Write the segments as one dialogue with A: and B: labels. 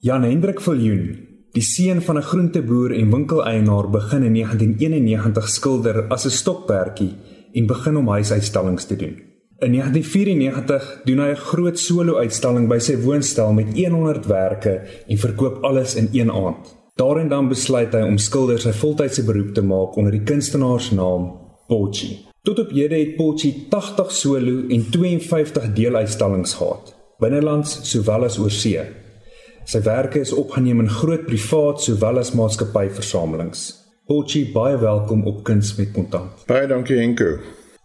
A: Jan Hendrik Viljoen, die seun van 'n groenteboer en winkeleienaar, begin in 1991 skilder as 'n stokperdjie en begin om huisuitstallings te doen. In 1994 doen hy 'n groot solo-uitstalling by sy woonstel met 100 werke en verkoop alles in een aand. Daarin dan besluit hy om skilder sy voltydse beroep te maak onder die kunstenaarsnaam Pochi. Tot op hede het Pochi 80 solo en 52 deeluitstallings gehad, binnelands sowel as oorsee. Sy werke is opgeneem in groot privaat sowel as maatskappyversamelings. Pochi, baie welkom op Kuns met Kontant.
B: Baie dankie Henko.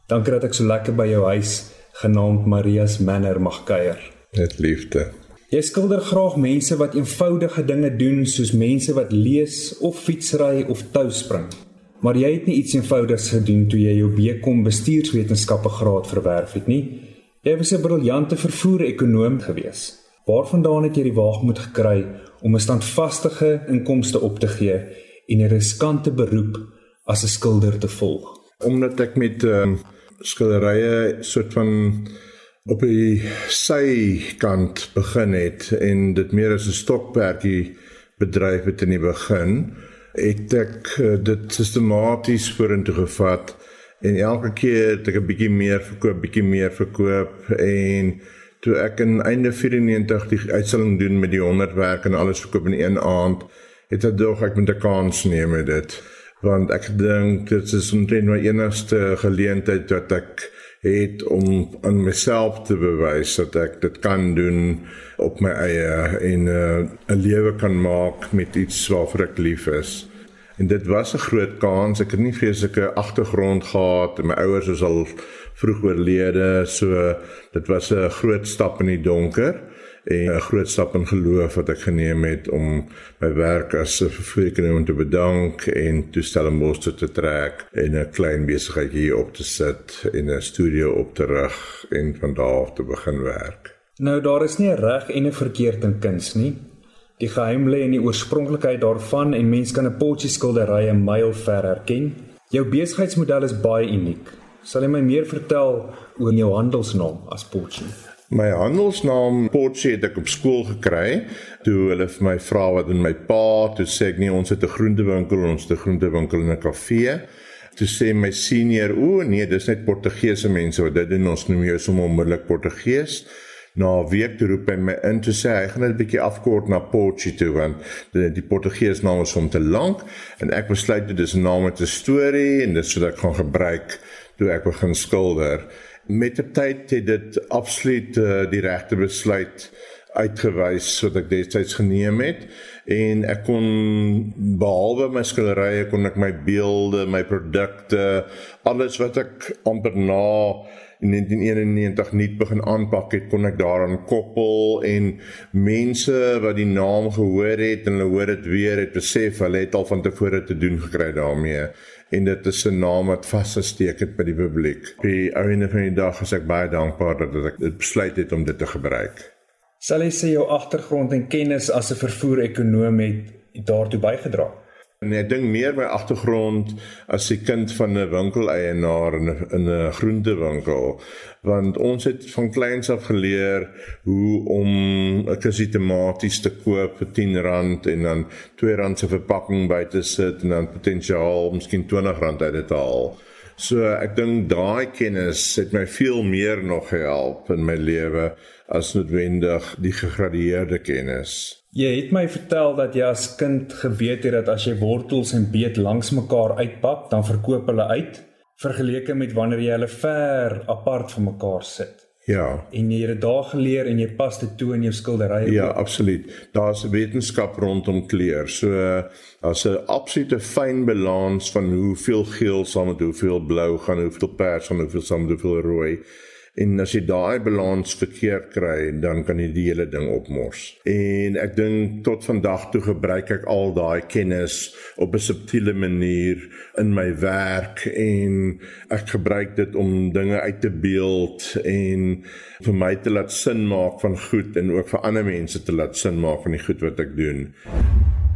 A: Dankie dat ek so lekker by jou huis genaamd Maria's Manor mag kuier.
B: Net liefde.
A: Jy skilder graag mense wat eenvoudige dinge doen soos mense wat lees of fietsry of tou spring. Maar jy het nie iets eenvoudigs gedoen toe jy jou BCom bestuurswetenskappe graad verwerf het nie. Jy was 'n briljante vervoer-ekonoom gewees. Waarvandaan het jy die waagmoed gekry om 'n standvaste inkomste op te gee en 'n riskante beroep as 'n skilder te volg?
B: Omdat ek met um, skilderye soort van op die sykant begin het en dit meer as 'n stokperdjie bedryf het in die begin, het ek uh, dit sistematies vorentoe gevat en elke keer het ek 'n bietjie meer verkoop, bietjie meer verkoop en toe ek in einde 94 die uitstalling doen met die 100 werk en alles verkoop in een aand, het ek dog ek moet 'n kans neem met dit want ek dink dit is omtrent my enigste geleentheid wat ek het om aan myself te bewys dat ek dit kan doen op my eie en uh, 'n lewe kan maak met iets waarvoor ek lief is. En dit was 'n groot kans. Ek het nie vreeslike agtergrond gehad. My ouers is al vroeg oorlede, so dit was 'n groot stap in die donker en 'n groot stap in geloof wat ek geneem het om my werk as 'n vervoerkundige te bedank en toestellings te trek en 'n klein besigheid hier op te sit en 'n studio op te rig en van daar af te begin werk.
A: Nou daar is nie 'n reg en 'n verkeerd in kuns nie. Die geheim lê in die oorspronklikheid daarvan en mens kan 'n potjie skilderye 'n myl ver herken. Jou besigheidsmodel is baie uniek. Sal jy my meer vertel oor jou handelsnaam as potjie?
B: My handelsnaam Potjie het ek op skool gekry. Toe hulle vir my vra wat in my pa, toe sê ek nee, ons het 'n groentewinkel, ons het 'n groentewinkel en 'n kafee. Toe sê my senior, o nee, dis net Portugese mense wat dit doen. Ons noem jou sommer onmiddellik Portugees na 'n week toe roep hy my in toe sê hy gaan net 'n bietjie afkort na Portugie toe want die, die Portugese naam is om te lank en ek besluit dit is 'n naam met 'n storie en dit sou ek gaan gebruik toe ek begin skilder. Met die tyd het dit absoluut uh, die regte besluit uitgewys wat ek destyds geneem het en ek kon behalwe my skilderye kon ek my beelde, my produkte, alles wat ek amper na in 1991 nuut begin aanpak het, kon ek daaraan koppel en mense wat die naam gehoor het en hulle hoor dit weer het besef hulle het al van tevore te doen gekry daarmee en dit is 'n naam wat vasgesteek het by die publiek. Op die einde van die dag is ek baie dankbaar dat ek dit besluit het om dit te gebruik.
A: Sal jy sê jou agtergrond en kennis as 'n vervoer-ekonoom het daartoe bygedra?
B: Nee, ek dink meer my agtergrond as 'n kind van 'n winkeleienaar in 'n in 'n groentewinkel, want ons het van kleins af geleer hoe om 'n kusie tomaties te koop vir R10 en dan R2 se verpakking by te sit en dan potensiaal miskien R20 uit te haal. So ek dink daai kennis het my veel meer nog gehelp in my lewe as noodwendig die gegradueerde kennis.
A: Jy het my vertel dat jy as kind geweet het dat as jy wortels en beet langs mekaar uitpak, dan verkoop hulle uit, vergeleke met wanneer jy hulle ver apart van mekaar sit.
B: Ja.
A: En jy het dit daar geleer en jy pas dit toe in jou skilderye.
B: Ja, absoluut. Daar's 'n wetenskap rondom kleur. So as 'n absolute fyn balans van hoeveel geel saam met hoeveel blou gaan, hoeveel pers gaan, hoeveel saam met hoeveel rooi. En as jy daai balans verkeerd kry, dan kan jy die hele ding opmors. En ek dink tot vandag toe gebruik ek al daai kennis op 'n subtiele manier in my werk en ek gebruik dit om dinge uit te beeld en vir my te laat sin maak van goed en ook vir ander mense te laat sin maak van die goed wat ek doen.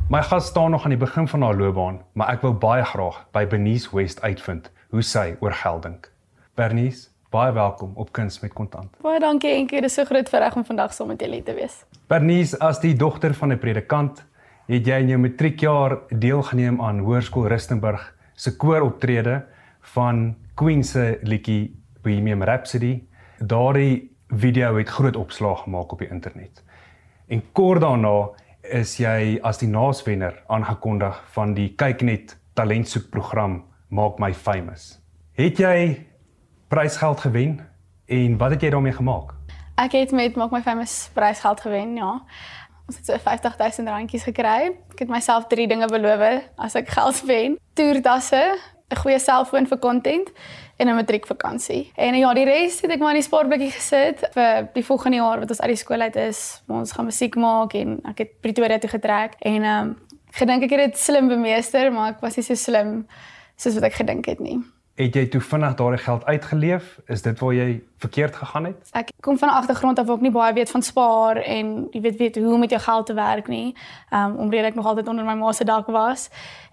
C: My gas staan nog aan die begin van haar loopbaan, maar ek wou baie graag by Bernice West uitvind hoe sy oor geld dink. Bernice
A: Baie welkom op Kuns met Kontant.
D: Baie dankie Enkie, dis so groot voorreg om vandag saam met julle te wees.
A: Bernice, as die dogter van 'n predikant, het jy in jou matriekjaar deelgeneem aan Hoërskool Rustenburg se kooroptrede van Queen se liedjie Bohemian Rhapsody. Daardie video het groot opslag gemaak op die internet. En kort daarna is jy as die naaswenner aangekondig van die Kyknet talentsoekprogram Maak my famous. Het jy prysgeld gewen en wat het jy daarmee gemaak?
D: Ek het met Maak my famous prysgeld gewen, ja. Ons het so 50000 randjies gekry. Ek het myself drie dinge beloof as ek geld wen: toertasse, 'n goeie selfoon vir content en 'n matriekvakansie. En ja, die res het ek maar in die spaarblokkie gesit vir die volgende jaar wat ons uit die skool uit is. Ons gaan musiek maak en ek het Pretoria toe getrek en ehm um, gedink ek het dit slim bemeester, maar ek was nie so slim soos wat ek gedink het nie.
A: Het jy toe vinnig daardie geld uitgeleef? Is dit waar jy verkeerd gegaan het?
D: Ek kom van 'n agtergrond af waar ek nie baie weet van spaar en jy weet weet hoe om met jou geld te werk nie. Ehm um, omdat ek nog altyd onder my ma se dak was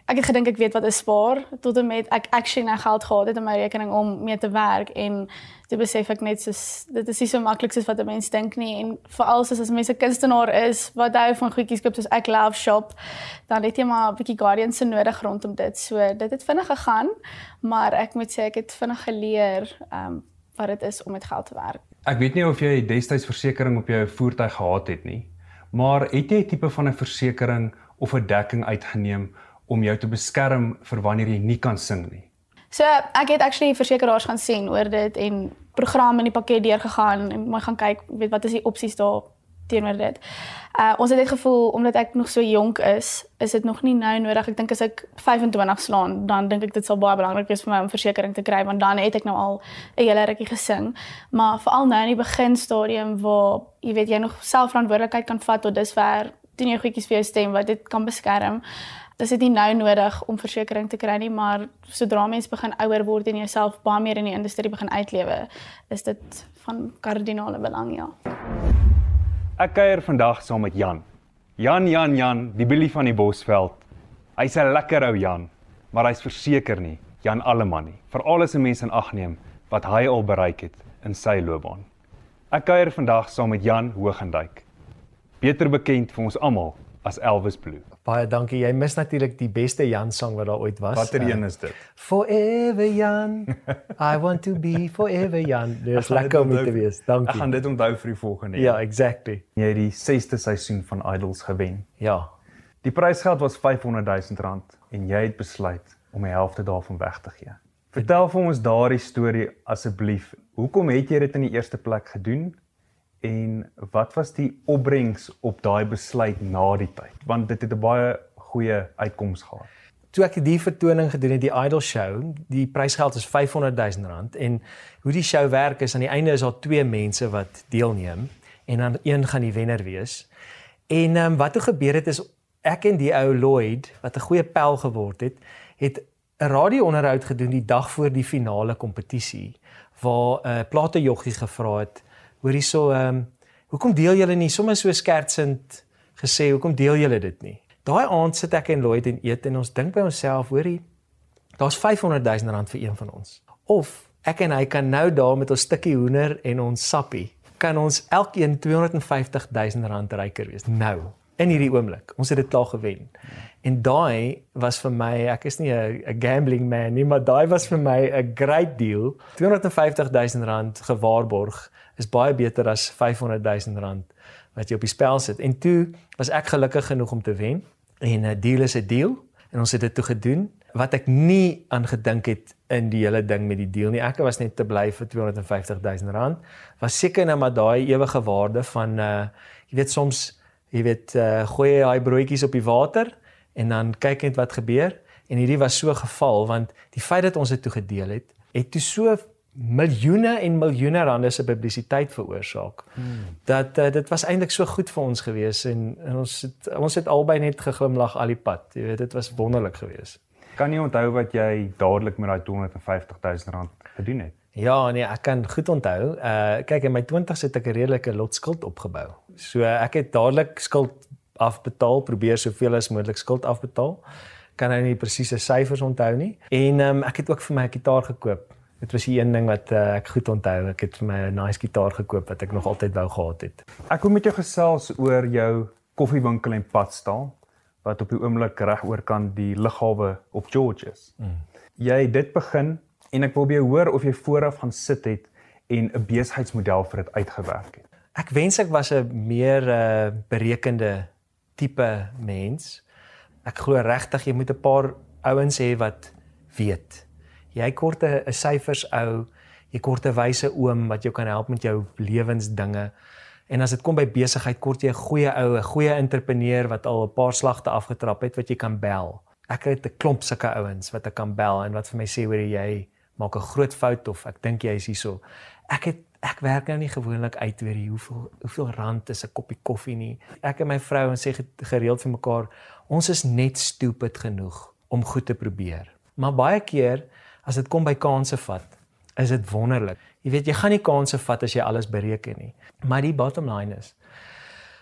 D: ek het gedink ek weet wat is spaar tot en met ek actually nou geld gehad het in my rekening om mee te werk en toe besef ek net soos dit is nie so maklik soos wat 'n mens dink nie en veral soos as mense kunstenaar is wat hou van goedjies koop soos ek love shop dan het jy maar 'n bietjie guardian se nodig rondom dit so dit het vinnig gegaan maar ek moet sê ek het vinnig geleer um, wat dit is om met geld te werk
A: ek weet nie of jy destyds versekerings op jou voertuig gehad het nie maar het jy 'n tipe van 'n versekering of 'n dekking uitgeneem om jou te beskerm vir wanneer jy nie kan sing nie.
D: So ek het actually versekeraars gaan sien oor dit en programme in die pakket deurgegaan en my gaan kyk, weet wat is die opsies daar teenoor dit. Uh ons het net gevoel omdat ek nog so jonk is, is dit nog nie nou nodig. Ek dink as ek 25 slaan, dan dink ek dit sal baie belangrik wees vir my om versekerings te kry want dan het ek nou al 'n hele rukkie gesing. Maar veral nou in die beginstadium waar jy weet jy nog self verantwoordelikheid kan vat tot dusver doen jy goedjies vir jou stem wat dit kan beskerm dit nie nou nodig om versekerings te kry nie, maar sodra mens begin ouer word en jouself baie meer in die industrie begin uitlewe, is dit van kardinale belang ja.
A: Ek kuier vandag saam met Jan. Jan Jan Jan, die billie van die Bosveld. Hy's 'n lekker ou Jan, maar hy's verseker nie Jan Alleman nie. Veral as 'n mens in ag neem wat hy al bereik het in sy loopbaan. Ek kuier vandag saam met Jan Hoogendyk. Beter bekend vir ons almal as Elvis Blue.
E: Baie dankie. Jy mis natuurlik die beste Jan sang wat daar ooit was.
A: Watter een is dit?
E: Forever Jan. I want to be forever Jan. Dis lekker om te wees. Dankie.
A: Ek gaan dit onthou vir die volgende
E: jaar. Ja, exactly.
A: Jy het die 6ste seisoen van Idols gewen.
E: Ja.
A: Die prysgeld was 500 000 rand en jy het besluit om die helfte daarvan weg te gee. Vertel vir ons daardie storie asseblief. Hoekom het jy dit in die eerste plek gedoen? En wat was die opbrengs op daai besluit na die tyd? Want dit het 'n baie goeie uitkoms gehad.
E: Toe ek die vertoning gedoen het, die Idol show, die prysgeld is 500 000 rand en hoe die show werk is aan die einde is daar twee mense wat deelneem en dan een gaan die wenner wees. En ehm um, wat toe gebeur het is ek en die ou Lloyd wat 'n goeie pel geword het, het 'n radio-onderhoud gedoen die dag voor die finale kompetisie waar 'n uh, platejoggie gevra het hoor hierso ehm um, hoekom deel julle nie sommer so skertsend gesê hoekom deel julle dit nie? Daai aand sit ek en Lloyd en eet en ons dink by onsself hoorie daar's 500 000 rand vir een van ons. Of ek en hy kan nou daar met ons stukkie hoender en ons sappie kan ons elkeen 250 000 rand ryker wees nou in hierdie oomblik ons het dit klaar gewen en daai was vir my ek is nie 'n gambling man nie maar daai was vir my 'n great deal 250 000 rand gewaarborg is baie beter as 500 000 rand wat jy op die spel sit. En toe was ek gelukkig genoeg om te wen en 'n deal is 'n deal en ons het dit toe gedoen wat ek nie aan gedink het in die hele ding met die deal nie. Ek was net te bly vir 250 000 rand. Was seker nou maar daai ewige waarde van uh jy weet soms jy weet uh gooi jy daai broodjies op die water en dan kyk net wat gebeur en hierdie was so geval want die feit dat ons dit toe gedeel het het toe so miljoene en miljoene rande se publisiteit veroorsaak. Hmm. Dat uh, dit was eintlik so goed vir ons gewees en, en ons het ons het albei net geglimlag al die pad. Jy weet dit was wonderlik geweest.
A: Kan jy onthou wat jy dadelik met daai 250 000 rand gedoen het?
E: Ja, nee, ek kan goed onthou. Uh kyk in my 20's het ek 'n redelike lot skuld opgebou. So ek het dadelik skuld afbetaal, probeer soveel as moontlik skuld afbetaal. Kan nou nie presiese syfers onthou nie. En um, ek het ook vir my 'n gitaar gekoop Dit was die een ding wat uh, ek goed onthou. Ek het vir my 'n nice gitaar gekoop wat ek nog altyd wou gehad het.
A: Ek wil met jou gesels oor jou koffiewinkel en padstal wat op die oomblik reg oorkant die lughawe op George is. Mm. Jy het dit begin en ek wil by jou hoor of jy vooraf gaan sit het en 'n besigheidsmodel vir dit uitgewerk het.
E: Ek wens ek was 'n meer uh, berekende tipe mens. Ek glo regtig jy moet 'n paar ouens hê wat weet. Jy kort 'n syfers ou, jy kort 'n wyse oom wat jou kan help met jou lewensdinge. En as dit kom by besigheid, kort jy 'n goeie ou, 'n goeie entrepreneur wat al 'n paar slagte afgetrap het wat jy kan bel. Ek het 'n klomp sulke ouens wat ek kan bel en wat vir my sê hoor jy maak 'n groot fout of ek dink jy is hierso. Ek het ek werk nou nie gewoonlik uit oor hoeveel hoeveel rand is 'n koppie koffie nie. Ek en my vrou ons sê gereeld vir mekaar, ons is net stupid genoeg om goed te probeer. Maar baie keer as dit kom by kansse vat, is dit wonderlik. Jy weet jy gaan nie kansse vat as jy alles bereken nie. Maar die bottom line is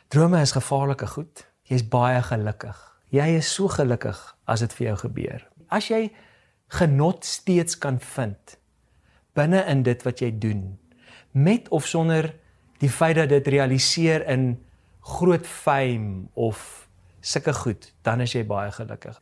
E: drome is gevaarlike goed. Jy's baie gelukkig. Jy is so gelukkig as dit vir jou gebeur. As jy genot steeds kan vind binne in dit wat jy doen, met of sonder die feit dat dit realiseer in groot fame of sulke goed, dan is jy baie gelukkig.